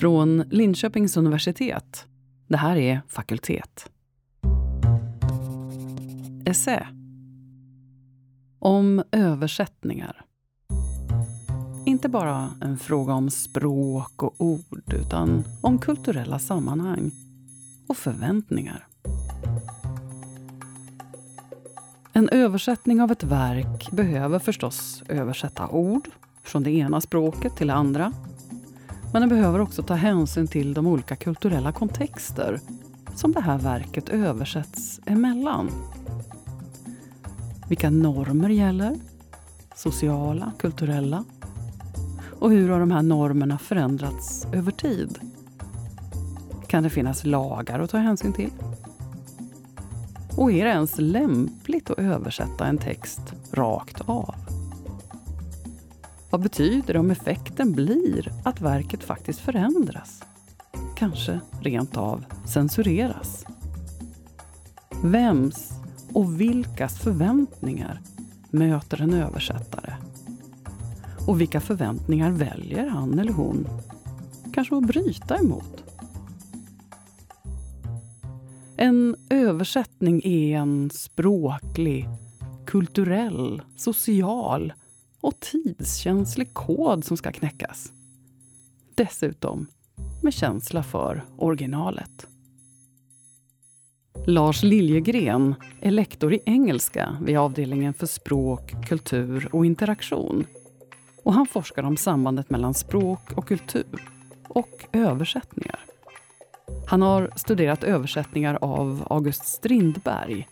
Från Linköpings universitet. Det här är Fakultet. Essä. Om översättningar. Inte bara en fråga om språk och ord utan om kulturella sammanhang och förväntningar. En översättning av ett verk behöver förstås översätta ord från det ena språket till det andra. Men den behöver också ta hänsyn till de olika kulturella kontexter som det här verket översätts emellan. Vilka normer gäller? Sociala, kulturella? Och hur har de här normerna förändrats över tid? Kan det finnas lagar att ta hänsyn till? Och är det ens lämpligt att översätta en text rakt av? Vad betyder det om effekten blir att verket faktiskt förändras? Kanske rent av censureras? Vems och vilkas förväntningar möter en översättare? Och vilka förväntningar väljer han eller hon kanske att bryta emot? En översättning är en språklig, kulturell, social och tidskänslig kod som ska knäckas. Dessutom med känsla för originalet. Lars Liljegren är lektor i engelska vid avdelningen för språk, kultur och interaktion. Och han forskar om sambandet mellan språk och kultur och översättningar. Han har studerat översättningar av August Strindberg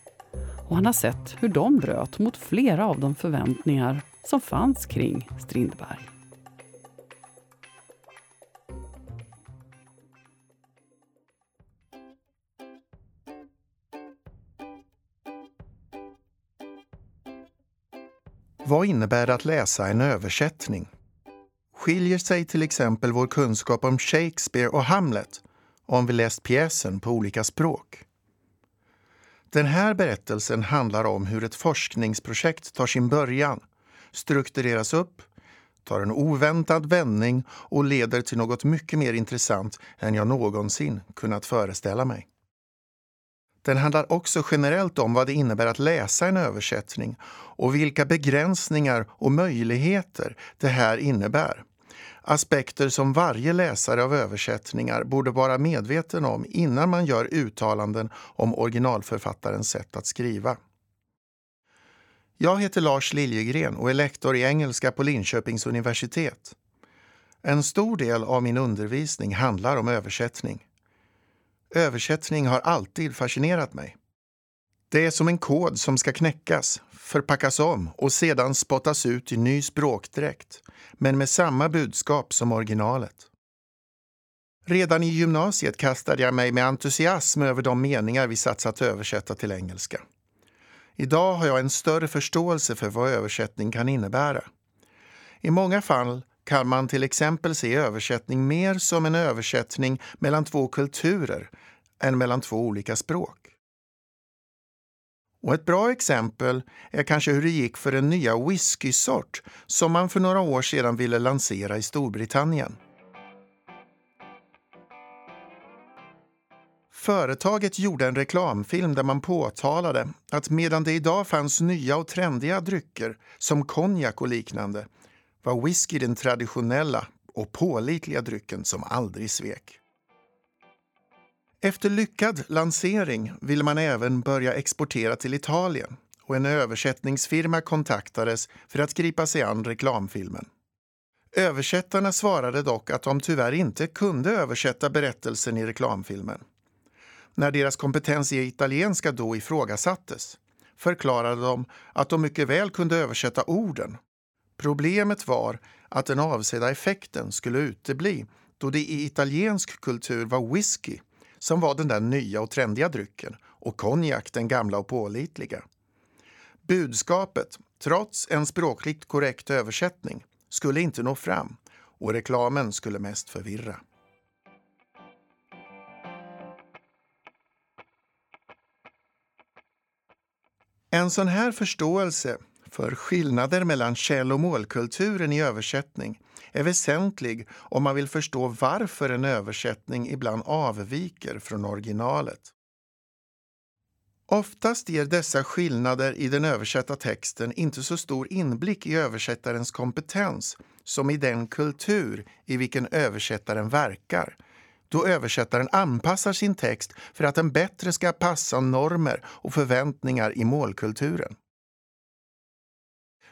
och han har sett hur de bröt mot flera av de förväntningar som fanns kring Strindberg. Vad innebär det att läsa en översättning? Skiljer sig till exempel vår kunskap om Shakespeare och Hamlet om vi läst pjäsen på olika språk? Den här berättelsen handlar om hur ett forskningsprojekt tar sin början, struktureras upp, tar en oväntad vändning och leder till något mycket mer intressant än jag någonsin kunnat föreställa mig. Den handlar också generellt om vad det innebär att läsa en översättning och vilka begränsningar och möjligheter det här innebär. Aspekter som varje läsare av översättningar borde vara medveten om innan man gör uttalanden om originalförfattarens sätt att skriva. Jag heter Lars Liljegren och är lektor i engelska på Linköpings universitet. En stor del av min undervisning handlar om översättning. Översättning har alltid fascinerat mig. Det är som en kod som ska knäckas, förpackas om och sedan spottas ut i ny språkdräkt, men med samma budskap som originalet. Redan i gymnasiet kastade jag mig med entusiasm över de meningar vi satsat översätta till engelska. Idag har jag en större förståelse för vad översättning kan innebära. I många fall kan man till exempel se översättning mer som en översättning mellan två kulturer än mellan två olika språk. Och ett bra exempel är kanske hur det gick för den nya whiskysort som man för några år sedan ville lansera i Storbritannien. Företaget gjorde en reklamfilm där man påtalade att medan det idag fanns nya och trendiga drycker som konjak och liknande var whisky den traditionella och pålitliga drycken som aldrig svek. Efter lyckad lansering ville man även börja exportera till Italien och en översättningsfirma kontaktades för att gripa sig an reklamfilmen. Översättarna svarade dock att de tyvärr inte kunde översätta berättelsen i reklamfilmen. När deras kompetens i italienska då ifrågasattes förklarade de att de mycket väl kunde översätta orden. Problemet var att den avsedda effekten skulle utebli då det i italiensk kultur var whisky som var den där nya och trendiga drycken och konjak den gamla och pålitliga. Budskapet, trots en språkligt korrekt översättning, skulle inte nå fram och reklamen skulle mest förvirra. En sån här förståelse För skillnader mellan käll och målkulturen i översättning är väsentlig om man vill förstå varför en översättning ibland avviker från originalet. Oftast ger dessa skillnader i den översatta texten inte så stor inblick i översättarens kompetens som i den kultur i vilken översättaren verkar, då översättaren anpassar sin text för att den bättre ska passa normer och förväntningar i målkulturen.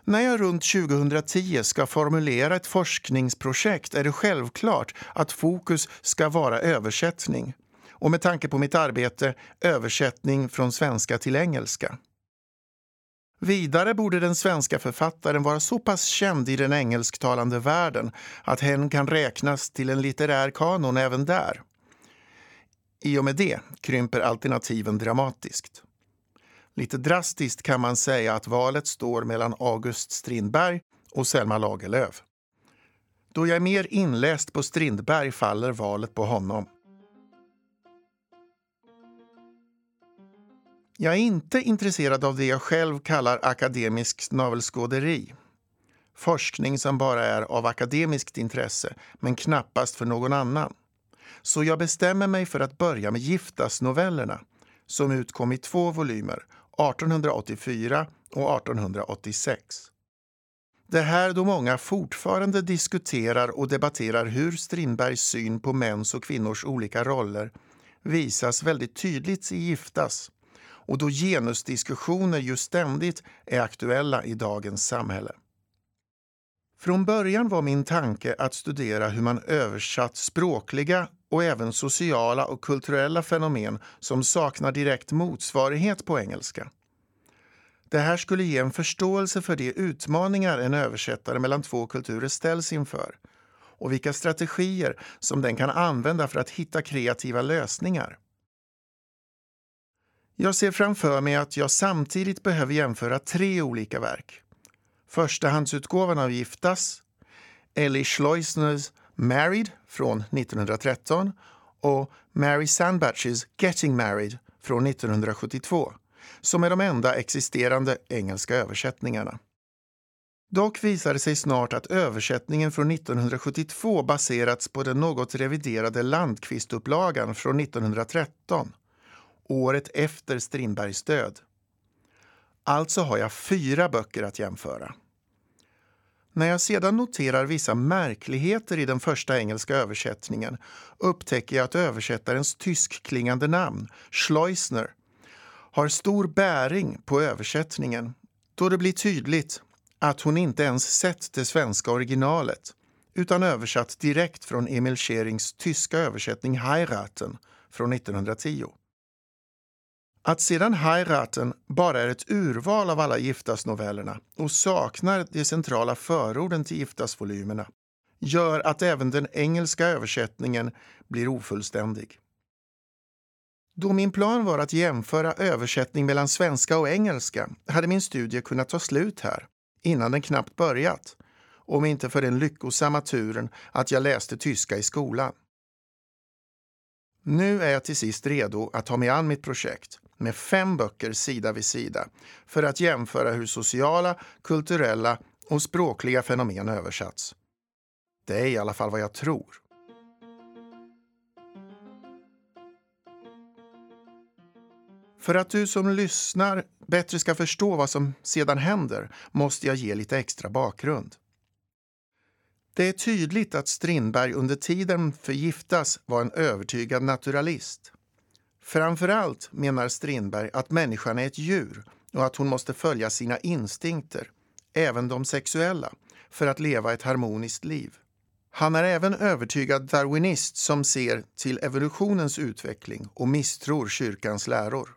När jag runt 2010 ska formulera ett forskningsprojekt är det självklart att fokus ska vara översättning och med tanke på mitt arbete översättning från svenska till engelska. Vidare borde den svenska författaren vara så pass känd i den engelsktalande världen att hen kan räknas till en litterär kanon även där. I och med det krymper alternativen dramatiskt. Lite drastiskt kan man säga att valet står mellan August Strindberg och Selma Lagerlöf. Då jag är mer inläst på Strindberg faller valet på honom. Jag är inte intresserad av det jag själv kallar akademiskt navelskåderi. Forskning som bara är av akademiskt intresse, men knappast för någon annan. Så jag bestämmer mig för att börja med Giftasnovellerna som utkom i två volymer, 1884 och 1886. Det här då många fortfarande diskuterar och debatterar hur Strindbergs syn på mäns och kvinnors olika roller visas väldigt tydligt i Giftas och då genusdiskussioner ju ständigt är aktuella i dagens samhälle. Från början var min tanke att studera hur man översatt språkliga och även sociala och kulturella fenomen som saknar direkt motsvarighet på engelska. Det här skulle ge en förståelse för de utmaningar en översättare mellan två kulturer ställs inför och vilka strategier som den kan använda för att hitta kreativa lösningar. Jag ser framför mig att jag samtidigt behöver jämföra tre olika verk. Förstahandsutgåvan av Giftas, Ellie Schleusners Married från 1913 och Mary Sandbatches Getting Married från 1972 som är de enda existerande engelska översättningarna. Dock visade sig snart att översättningen från 1972 baserats på den något reviderade Landqvist-upplagan från 1913 året efter Strindbergs död. Alltså har jag fyra böcker att jämföra. När jag sedan noterar vissa märkligheter i den första engelska översättningen upptäcker jag att översättarens tyskklingande namn, Schleusner, har stor bäring på översättningen då det blir tydligt att hon inte ens sett det svenska originalet utan översatt direkt från Emil Scherings tyska översättning Heiraten från 1910. Att sedan Heiraten bara är ett urval av alla Giftas-novellerna och saknar de centrala förorden till Giftas-volymerna gör att även den engelska översättningen blir ofullständig. Då min plan var att jämföra översättning mellan svenska och engelska hade min studie kunnat ta slut här, innan den knappt börjat, om inte för den lyckosamma turen att jag läste tyska i skolan. Nu är jag till sist redo att ta mig an mitt projekt med fem böcker sida vid sida för att jämföra hur sociala, kulturella och språkliga fenomen översatts. Det är i alla fall vad jag tror. För att du som lyssnar bättre ska förstå vad som sedan händer måste jag ge lite extra bakgrund. Det är tydligt att Strindberg under tiden för Giftas var en övertygad naturalist. Framförallt menar Strindberg att människan är ett djur och att hon måste följa sina instinkter, även de sexuella, för att leva ett harmoniskt liv. Han är även övertygad darwinist som ser till evolutionens utveckling och misstror kyrkans läror.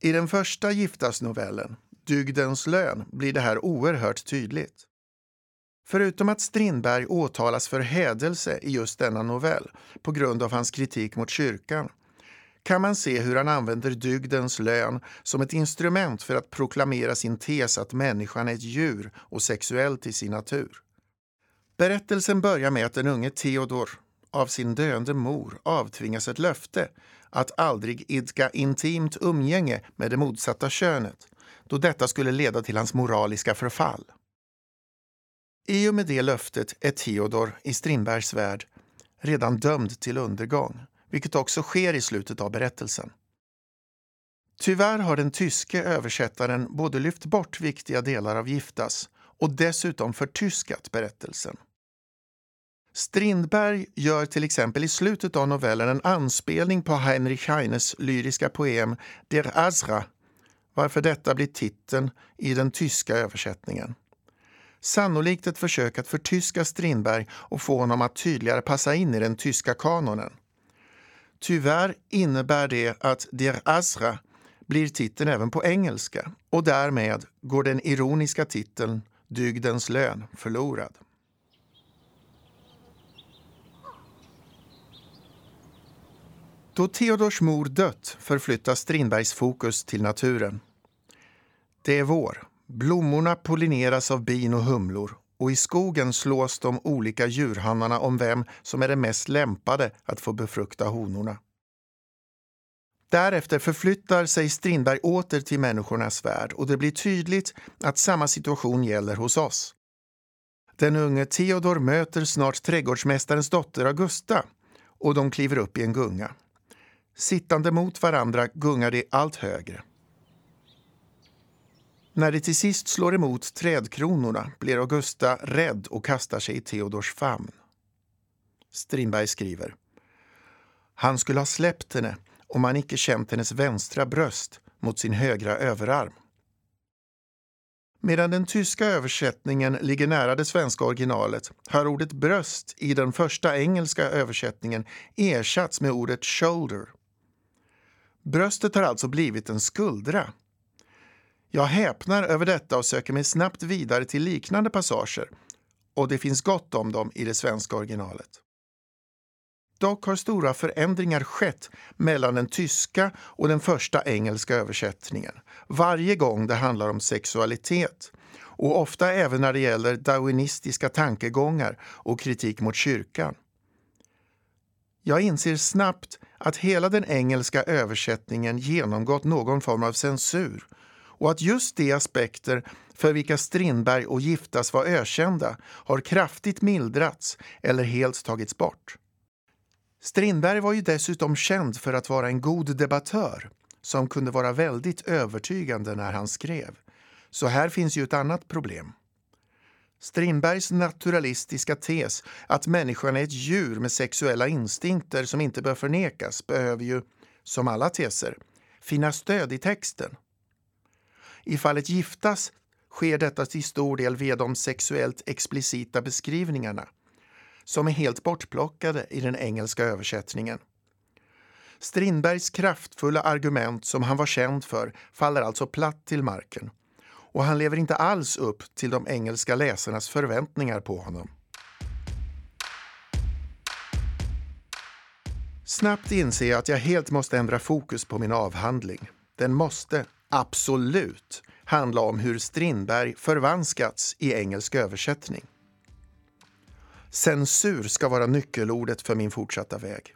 I den första Giftasnovellen, Dygdens lön, blir det här oerhört tydligt. Förutom att Strindberg åtalas för hädelse i just denna novell på grund av hans kritik mot kyrkan kan man se hur han använder dygdens lön som ett instrument för att proklamera sin tes att människan är ett djur och sexuell till sin natur. Berättelsen börjar med att den unge Theodor av sin döende mor avtvingas ett löfte att aldrig idka intimt umgänge med det motsatta könet då detta skulle leda till hans moraliska förfall. I och med det löftet är Theodor i Strindbergs värld redan dömd till undergång, vilket också sker i slutet av berättelsen. Tyvärr har den tyske översättaren både lyft bort viktiga delar av Giftas och dessutom förtyskat berättelsen. Strindberg gör till exempel i slutet av novellen en anspelning på Heinrich Heines lyriska poem Der Azra, varför detta blir titeln i den tyska översättningen. Sannolikt ett försök att förtyska Strindberg och få honom att tydligare passa in i den tyska kanonen. Tyvärr innebär det att Der Azra blir titeln även på engelska och därmed går den ironiska titeln Dygdens lön förlorad. Då Theodors mor dött förflyttas Strindbergs fokus till naturen. Det är vår. Blommorna pollineras av bin och humlor och i skogen slås de olika djurhannarna om vem som är den mest lämpade att få befrukta honorna. Därefter förflyttar sig Strindberg åter till människornas värld och det blir tydligt att samma situation gäller hos oss. Den unge Theodor möter snart trädgårdsmästarens dotter Augusta och de kliver upp i en gunga. Sittande mot varandra gungar de allt högre. När det till sist slår emot trädkronorna blir Augusta rädd och kastar sig i Theodors famn. Strindberg skriver. Han skulle ha släppt henne om han icke känt hennes vänstra bröst mot sin högra överarm. Medan den tyska översättningen ligger nära det svenska originalet har ordet bröst i den första engelska översättningen ersatts med ordet shoulder. Bröstet har alltså blivit en skuldra. Jag häpnar över detta och söker mig snabbt vidare till liknande passager och det finns gott om dem i det svenska originalet. Dock har stora förändringar skett mellan den tyska och den första engelska översättningen. Varje gång det handlar om sexualitet och ofta även när det gäller darwinistiska tankegångar och kritik mot kyrkan. Jag inser snabbt att hela den engelska översättningen genomgått någon form av censur och att just de aspekter för vilka Strindberg och Giftas var ökända har kraftigt mildrats eller helt tagits bort. Strindberg var ju dessutom känd för att vara en god debattör som kunde vara väldigt övertygande när han skrev. Så här finns ju ett annat problem. Strindbergs naturalistiska tes att människan är ett djur med sexuella instinkter som inte bör förnekas behöver ju, som alla teser, finna stöd i texten. I fallet Giftas sker detta till stor del via de sexuellt explicita beskrivningarna som är helt bortplockade i den engelska översättningen. Strindbergs kraftfulla argument som han var känd för faller alltså platt till marken och han lever inte alls upp till de engelska läsarnas förväntningar på honom. Snabbt inser jag att jag helt måste ändra fokus på min avhandling. Den måste, absolut, handla om hur Strindberg förvanskats i engelsk översättning. Censur ska vara nyckelordet för min fortsatta väg.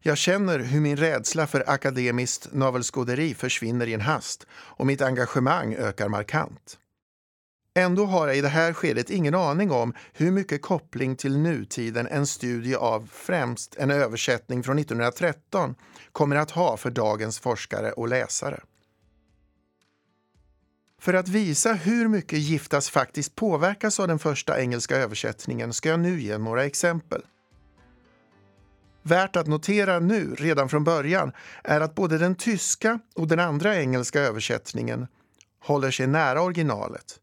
Jag känner hur min rädsla för akademiskt navelskåderi försvinner i en hast och mitt engagemang ökar markant. Ändå har jag i det här skedet ingen aning om hur mycket koppling till nutiden en studie av främst en översättning från 1913 kommer att ha för dagens forskare och läsare. För att visa hur mycket Giftas faktiskt påverkas av den första engelska översättningen ska jag nu ge några exempel. Värt att notera nu, redan från början, är att både den tyska och den andra engelska översättningen håller sig nära originalet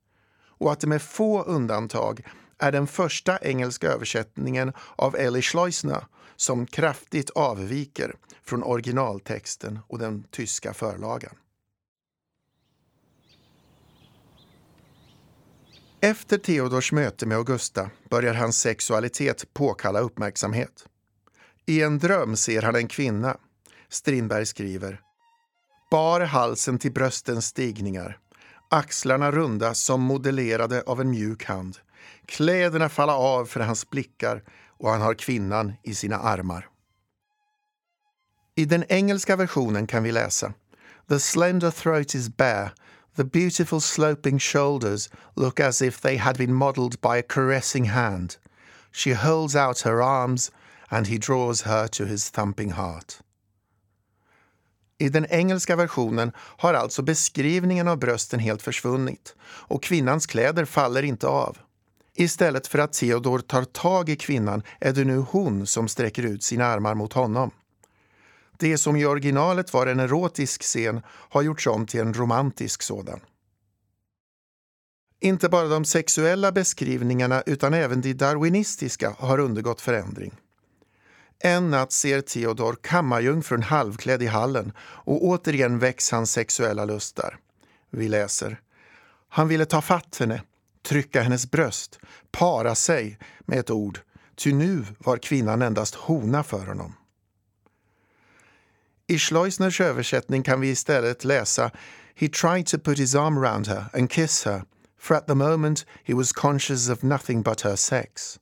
och att det med få undantag är den första engelska översättningen av Ellie Schleusner som kraftigt avviker från originaltexten och den tyska förlagan. Efter Theodors möte med Augusta börjar hans sexualitet påkalla uppmärksamhet. I en dröm ser han en kvinna. Strindberg skriver Bar halsen till bröstens stigningar, axlarna runda som modellerade av en mjuk hand. Kläderna falla av för hans blickar och han har kvinnan i sina armar. I den engelska versionen kan vi läsa The slender throat is bare The beautiful sloping shoulders look as if they had been modelled by a caressing hand. She holds out her arms and he draws her to his thumping heart. I den engelska versionen har alltså beskrivningen av brösten helt försvunnit och kvinnans kläder faller inte av. Istället för att Theodor tar tag i kvinnan är det nu hon som sträcker ut sina armar mot honom. Det som i originalet var en erotisk scen har gjorts om till en romantisk sådan. Inte bara de sexuella beskrivningarna utan även de darwinistiska har undergått förändring. En natt ser Theodor kammarjungfrun halvklädd i hallen och återigen väcks hans sexuella lustar. Vi läser. Han ville ta fatt henne, trycka hennes bröst, para sig med ett ord, ty nu var kvinnan endast hona för honom. I Schleusners översättning kan vi istället läsa He tried to put his arm round her and kiss her, for at the moment he was conscious of nothing but her sex.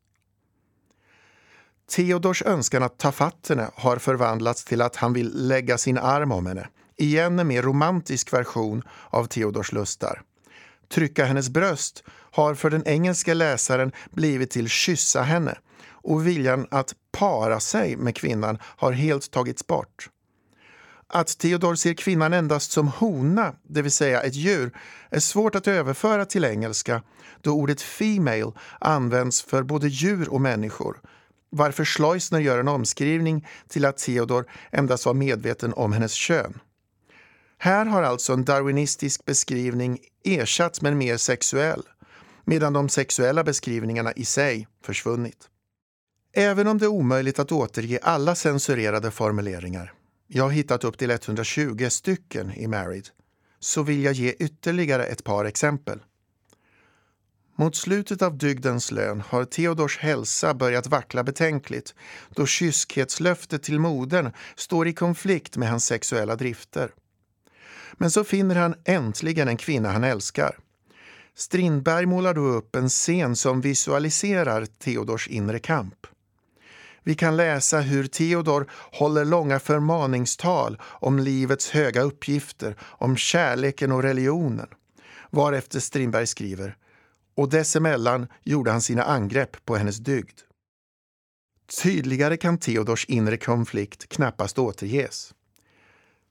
Theodors önskan att ta fatt henne har förvandlats till att han vill lägga sin arm om henne. Igen en mer romantisk version av Theodors lustar. Trycka hennes bröst har för den engelska läsaren blivit till kyssa henne och viljan att para sig med kvinnan har helt tagits bort. Att Theodor ser kvinnan endast som hona, det vill säga ett djur, är svårt att överföra till engelska då ordet female används för både djur och människor varför Schleusner gör en omskrivning till att Theodor endast var medveten om hennes kön. Här har alltså en darwinistisk beskrivning ersatts med en mer sexuell, medan de sexuella beskrivningarna i sig försvunnit. Även om det är omöjligt att återge alla censurerade formuleringar, jag har hittat upp till 120 stycken i Married, så vill jag ge ytterligare ett par exempel. Mot slutet av dygdens lön har Theodors hälsa börjat vackla betänkligt då kyskhetslöftet till modern står i konflikt med hans sexuella drifter. Men så finner han äntligen en kvinna han älskar. Strindberg målar då upp en scen som visualiserar Theodors inre kamp. Vi kan läsa hur Theodor håller långa förmaningstal om livets höga uppgifter, om kärleken och religionen. Varefter Strindberg skriver och dessemellan gjorde han sina angrepp på hennes dygd. Tydligare kan Theodors inre konflikt knappast återges.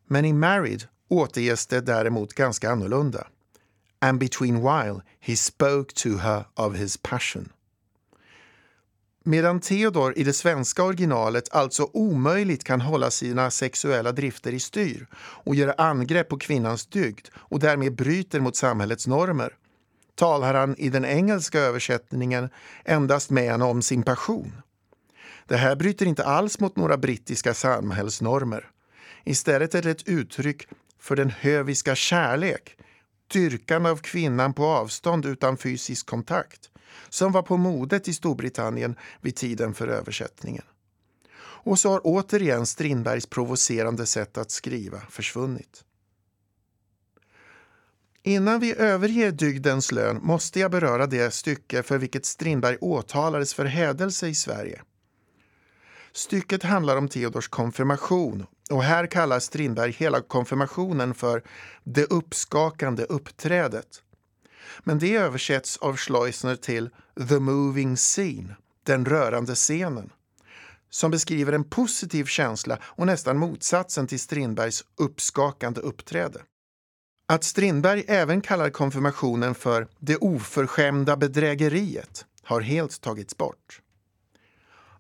Men i Married återges det däremot ganska annorlunda. And between while he spoke to her of his passion. Medan Theodor i det svenska originalet alltså omöjligt kan hålla sina sexuella drifter i styr och göra angrepp på kvinnans dygd och därmed bryter mot samhällets normer talar han i den engelska översättningen endast med henne om sin passion. Det här bryter inte alls mot några brittiska samhällsnormer. Istället är det ett uttryck för den höviska kärlek, dyrkan av kvinnan på avstånd utan fysisk kontakt, som var på modet i Storbritannien vid tiden för översättningen. Och så har återigen Strindbergs provocerande sätt att skriva försvunnit. Innan vi överger dygdens lön måste jag beröra det stycke för vilket Strindberg åtalades för hädelse i Sverige. Stycket handlar om Theodors konfirmation och här kallar Strindberg hela konfirmationen för det uppskakande uppträdet. Men det översätts av Schleusner till the moving scene, den rörande scenen som beskriver en positiv känsla och nästan motsatsen till Strindbergs uppskakande uppträde. Att Strindberg även kallar konfirmationen för det oförskämda bedrägeriet har helt tagits bort.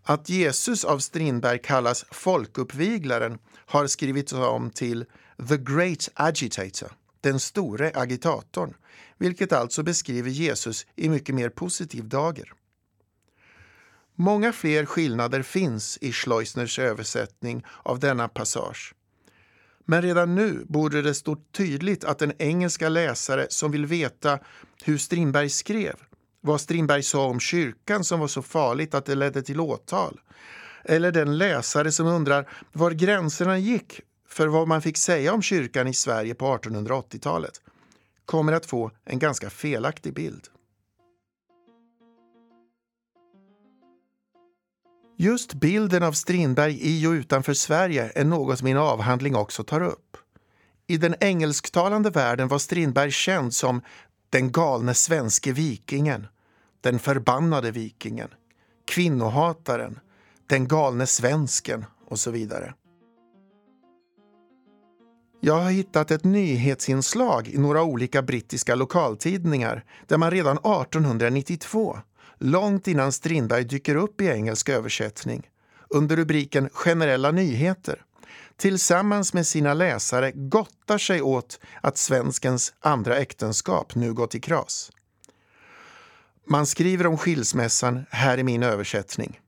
Att Jesus av Strindberg kallas folkuppviglaren har skrivits om till the great agitator, den store agitatorn, vilket alltså beskriver Jesus i mycket mer positiv dager. Många fler skillnader finns i Schleusners översättning av denna passage men redan nu borde det stå tydligt att en engelska läsare som vill veta hur Strindberg skrev, vad Strindberg sa om kyrkan som var så farligt att det ledde till åtal, eller den läsare som undrar var gränserna gick för vad man fick säga om kyrkan i Sverige på 1880-talet, kommer att få en ganska felaktig bild. Just bilden av Strindberg i och utanför Sverige är något min avhandling också tar upp. I den engelsktalande världen var Strindberg känd som den galne svenske vikingen, den förbannade vikingen, kvinnohataren, den galne svensken och så vidare. Jag har hittat ett nyhetsinslag i några olika brittiska lokaltidningar där man redan 1892, långt innan Strindberg dyker upp i engelsk översättning, under rubriken Generella nyheter, tillsammans med sina läsare gottar sig åt att svenskens andra äktenskap nu gått i kras. Man skriver om skilsmässan här i min översättning.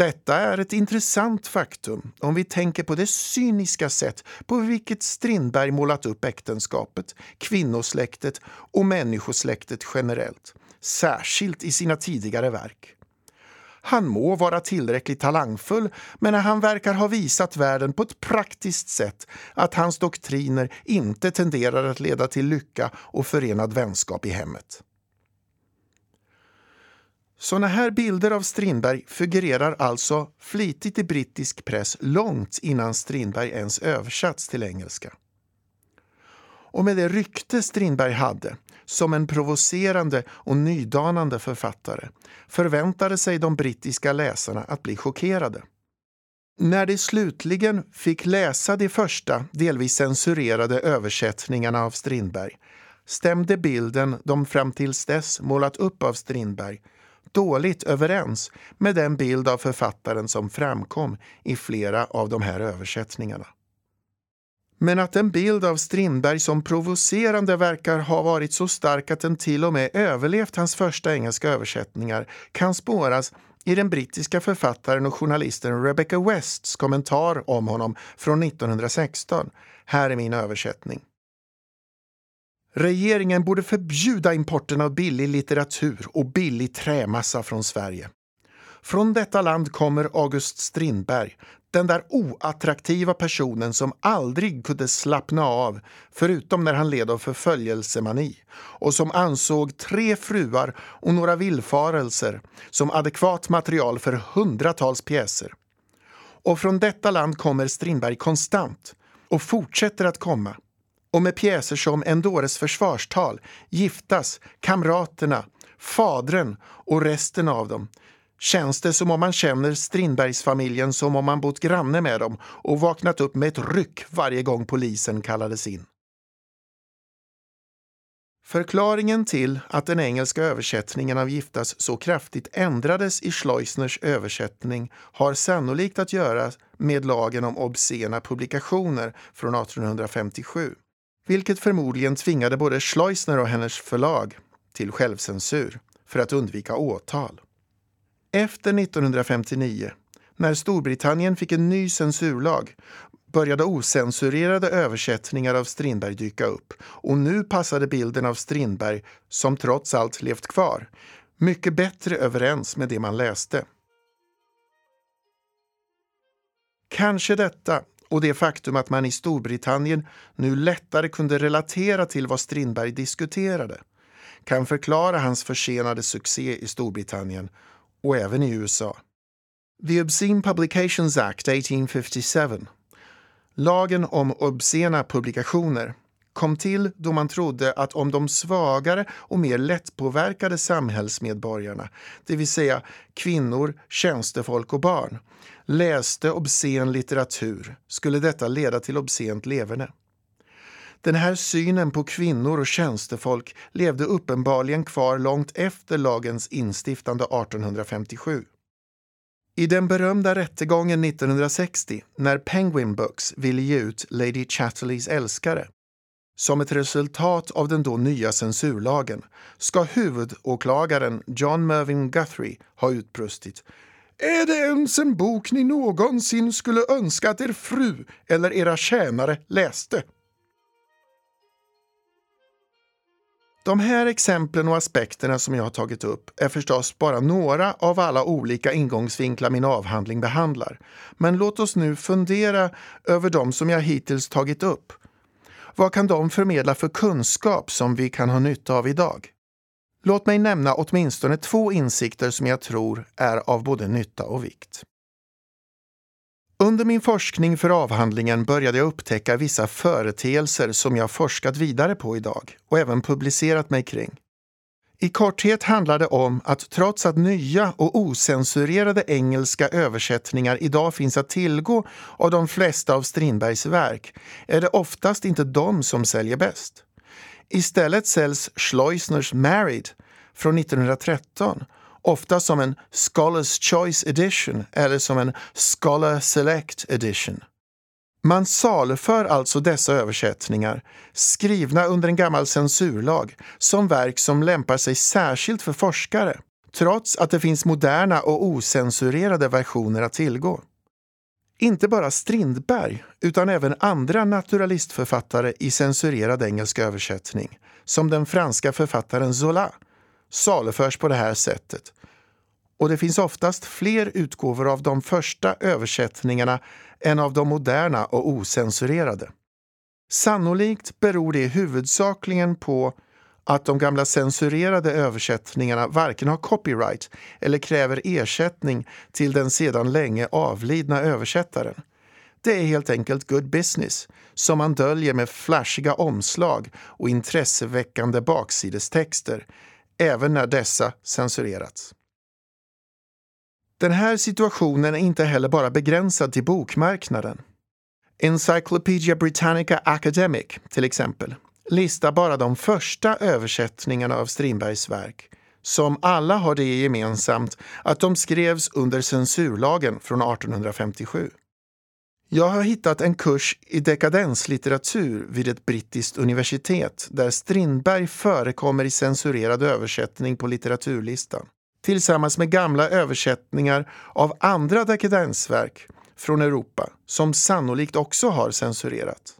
Detta är ett intressant faktum om vi tänker på det cyniska sätt på vilket Strindberg målat upp äktenskapet, kvinnosläktet och människosläktet generellt, särskilt i sina tidigare verk. Han må vara tillräckligt talangfull, men han verkar ha visat världen på ett praktiskt sätt att hans doktriner inte tenderar att leda till lycka och förenad vänskap i hemmet. Såna här bilder av Strindberg figurerar alltså flitigt i brittisk press långt innan Strindberg ens översatts till engelska. Och med det rykte Strindberg hade som en provocerande och nydanande författare förväntade sig de brittiska läsarna att bli chockerade. När de slutligen fick läsa de första, delvis censurerade översättningarna av Strindberg stämde bilden de fram tills dess målat upp av Strindberg dåligt överens med den bild av författaren som framkom i flera av de här översättningarna. Men att en bild av Strindberg som provocerande verkar ha varit så stark att den till och med överlevt hans första engelska översättningar kan spåras i den brittiska författaren och journalisten Rebecca Wests kommentar om honom från 1916. Här är min översättning. Regeringen borde förbjuda importen av billig litteratur och billig trämassa från Sverige. Från detta land kommer August Strindberg, den där oattraktiva personen som aldrig kunde slappna av förutom när han led av förföljelsemani och som ansåg tre fruar och några villfarelser som adekvat material för hundratals pjäser. Och från detta land kommer Strindberg konstant och fortsätter att komma och med pjäser som En dåres försvarstal, Giftas, Kamraterna, Fadren och resten av dem känns det som om man känner Strindbergsfamiljen som om man bott granne med dem och vaknat upp med ett ryck varje gång polisen kallades in. Förklaringen till att den engelska översättningen av Giftas så kraftigt ändrades i Schleusners översättning har sannolikt att göra med lagen om obscena publikationer från 1857 vilket förmodligen tvingade både Schleusner och hennes förlag till självcensur för att undvika åtal. Efter 1959, när Storbritannien fick en ny censurlag började osensurerade översättningar av Strindberg dyka upp och nu passade bilden av Strindberg, som trots allt levt kvar, mycket bättre överens med det man läste. Kanske detta och det faktum att man i Storbritannien nu lättare kunde relatera till vad Strindberg diskuterade kan förklara hans försenade succé i Storbritannien och även i USA. The Obscene Publications Act 1857, lagen om obscena publikationer, kom till då man trodde att om de svagare och mer lättpåverkade samhällsmedborgarna, det vill säga kvinnor, tjänstefolk och barn, läste obscen litteratur skulle detta leda till obscent leverne. Den här synen på kvinnor och tjänstefolk levde uppenbarligen kvar långt efter lagens instiftande 1857. I den berömda rättegången 1960, när Penguin Books ville ge ut Lady Chatterleys älskare, som ett resultat av den då nya censurlagen, ska huvudåklagaren John Mervyn Guthrie ha utbrustit är det ens en bok ni någonsin skulle önska att er fru eller era tjänare läste? De här exemplen och aspekterna som jag har tagit upp är förstås bara några av alla olika ingångsvinklar min avhandling behandlar. Men låt oss nu fundera över de som jag hittills tagit upp. Vad kan de förmedla för kunskap som vi kan ha nytta av idag? Låt mig nämna åtminstone två insikter som jag tror är av både nytta och vikt. Under min forskning för avhandlingen började jag upptäcka vissa företeelser som jag forskat vidare på idag och även publicerat mig kring. I korthet handlar det om att trots att nya och osensurerade engelska översättningar idag finns att tillgå av de flesta av Strindbergs verk är det oftast inte de som säljer bäst. Istället säljs Schleusners Married från 1913 ofta som en Scholars Choice Edition eller som en Scholar Select Edition. Man saluför alltså dessa översättningar, skrivna under en gammal censurlag, som verk som lämpar sig särskilt för forskare, trots att det finns moderna och osensurerade versioner att tillgå. Inte bara Strindberg, utan även andra naturalistförfattare i censurerad engelsk översättning, som den franska författaren Zola, saluförs på det här sättet. Och det finns oftast fler utgåvor av de första översättningarna än av de moderna och osensurerade. Sannolikt beror det huvudsakligen på att de gamla censurerade översättningarna varken har copyright eller kräver ersättning till den sedan länge avlidna översättaren. Det är helt enkelt good business som man döljer med flashiga omslag och intresseväckande baksidestexter även när dessa censurerats. Den här situationen är inte heller bara begränsad till bokmarknaden. Encyclopedia Britannica Academic, till exempel, listar bara de första översättningarna av Strindbergs verk som alla har det gemensamt att de skrevs under censurlagen från 1857. Jag har hittat en kurs i dekadenslitteratur vid ett brittiskt universitet där Strindberg förekommer i censurerad översättning på litteraturlistan tillsammans med gamla översättningar av andra dekadensverk från Europa som sannolikt också har censurerat.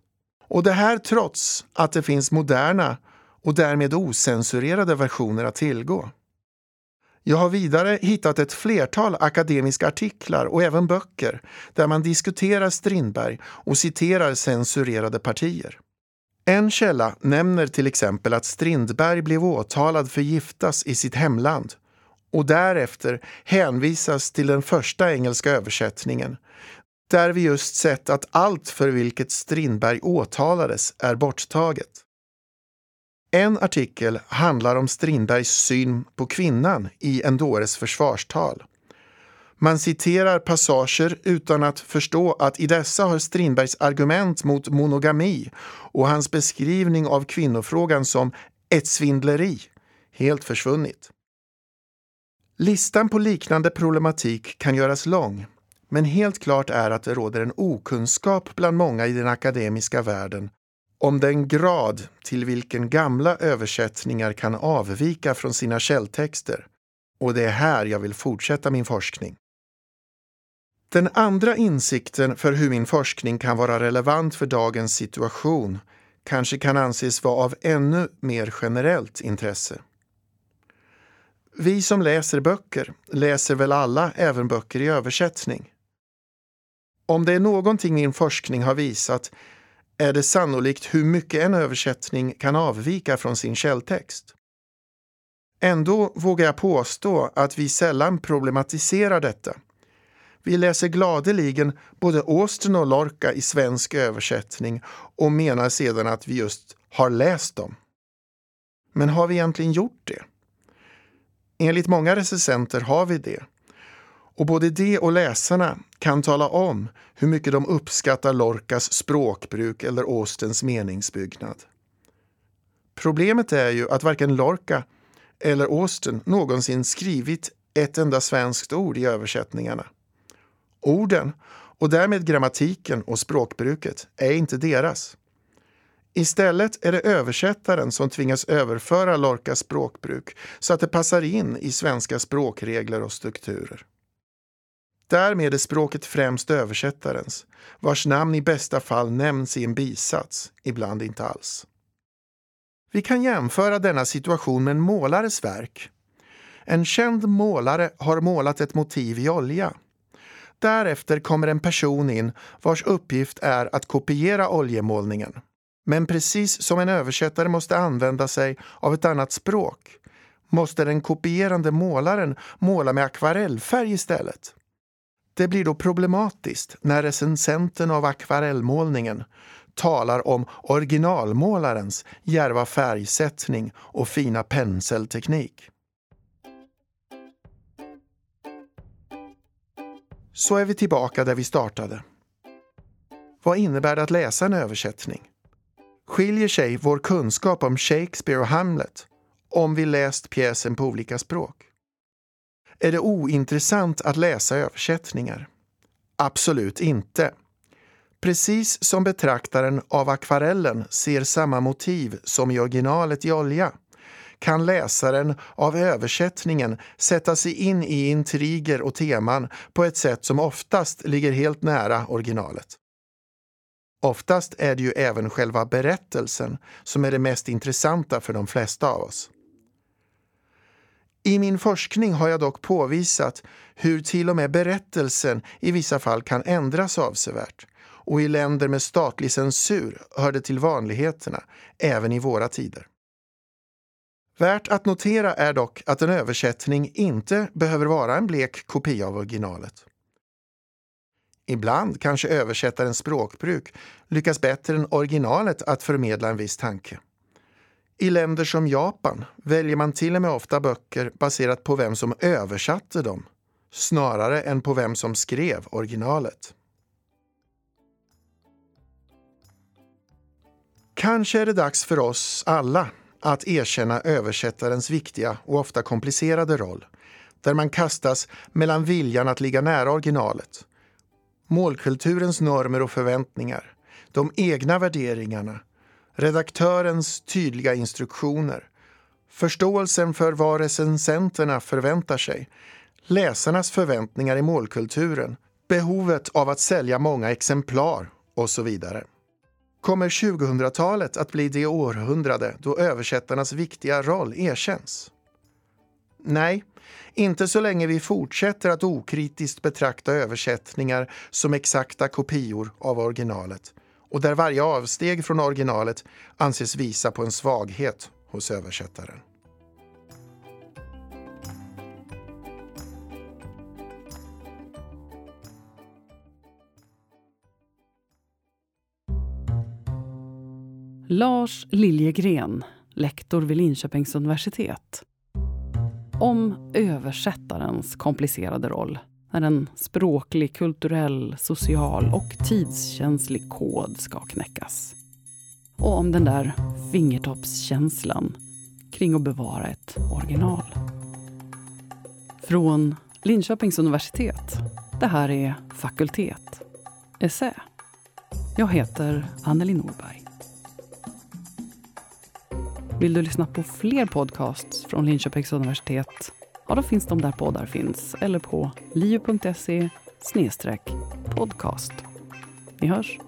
Och det här trots att det finns moderna och därmed osensurerade versioner att tillgå. Jag har vidare hittat ett flertal akademiska artiklar och även böcker där man diskuterar Strindberg och citerar censurerade partier. En källa nämner till exempel att Strindberg blev åtalad för giftas i sitt hemland och därefter hänvisas till den första engelska översättningen där vi just sett att allt för vilket Strindberg åtalades är borttaget. En artikel handlar om Strindbergs syn på kvinnan i Endores försvarstal. Man citerar passager utan att förstå att i dessa har Strindbergs argument mot monogami och hans beskrivning av kvinnofrågan som ett svindleri helt försvunnit. Listan på liknande problematik kan göras lång, men helt klart är att det råder en okunskap bland många i den akademiska världen om den grad till vilken gamla översättningar kan avvika från sina källtexter. Och det är här jag vill fortsätta min forskning. Den andra insikten för hur min forskning kan vara relevant för dagens situation kanske kan anses vara av ännu mer generellt intresse. Vi som läser böcker läser väl alla även böcker i översättning. Om det är någonting min forskning har visat är det sannolikt hur mycket en översättning kan avvika från sin källtext. Ändå vågar jag påstå att vi sällan problematiserar detta. Vi läser gladeligen både Austen och Lorca i svensk översättning och menar sedan att vi just har läst dem. Men har vi egentligen gjort det? Enligt många recensenter har vi det. Och både de och läsarna kan tala om hur mycket de uppskattar Lorcas språkbruk eller Austens meningsbyggnad. Problemet är ju att varken Lorca eller Austen någonsin skrivit ett enda svenskt ord i översättningarna. Orden, och därmed grammatiken och språkbruket, är inte deras. Istället är det översättaren som tvingas överföra Lorcas språkbruk så att det passar in i svenska språkregler och strukturer. Därmed är språket främst översättarens, vars namn i bästa fall nämns i en bisats, ibland inte alls. Vi kan jämföra denna situation med en målares verk. En känd målare har målat ett motiv i olja. Därefter kommer en person in vars uppgift är att kopiera oljemålningen. Men precis som en översättare måste använda sig av ett annat språk måste den kopierande målaren måla med akvarellfärg istället. Det blir då problematiskt när recensenten av akvarellmålningen talar om originalmålarens djärva färgsättning och fina penselteknik. Så är vi tillbaka där vi startade. Vad innebär det att läsa en översättning? Skiljer sig vår kunskap om Shakespeare och Hamlet om vi läst pjäsen på olika språk? Är det ointressant att läsa översättningar? Absolut inte. Precis som betraktaren av akvarellen ser samma motiv som i originalet i olja kan läsaren av översättningen sätta sig in i intriger och teman på ett sätt som oftast ligger helt nära originalet. Oftast är det ju även själva berättelsen som är det mest intressanta för de flesta av oss. I min forskning har jag dock påvisat hur till och med berättelsen i vissa fall kan ändras avsevärt och i länder med statlig censur hör det till vanligheterna, även i våra tider. Värt att notera är dock att en översättning inte behöver vara en blek kopia av originalet. Ibland kanske översättarens språkbruk lyckas bättre än originalet att förmedla en viss tanke. I länder som Japan väljer man till och med ofta böcker baserat på vem som översatte dem, snarare än på vem som skrev originalet. Kanske är det dags för oss alla att erkänna översättarens viktiga och ofta komplicerade roll, där man kastas mellan viljan att ligga nära originalet, målkulturens normer och förväntningar, de egna värderingarna, redaktörens tydliga instruktioner, förståelsen för vad recensenterna förväntar sig, läsarnas förväntningar i målkulturen, behovet av att sälja många exemplar och så vidare. Kommer 2000-talet att bli det århundrade då översättarnas viktiga roll erkänns? Nej, inte så länge vi fortsätter att okritiskt betrakta översättningar som exakta kopior av originalet och där varje avsteg från originalet anses visa på en svaghet hos översättaren. Lars Liljegren, lektor vid Linköpings universitet. Om översättarens komplicerade roll när en språklig, kulturell, social och tidskänslig kod ska knäckas. Och om den där fingertoppskänslan kring att bevara ett original. Från Linköpings universitet. Det här är Fakultet. Essä. Jag heter Anneli Norberg. Vill du lyssna på fler podcasts från Linköpings universitet? Ja, då finns de där poddar finns eller på liu.se podcast. Vi hörs!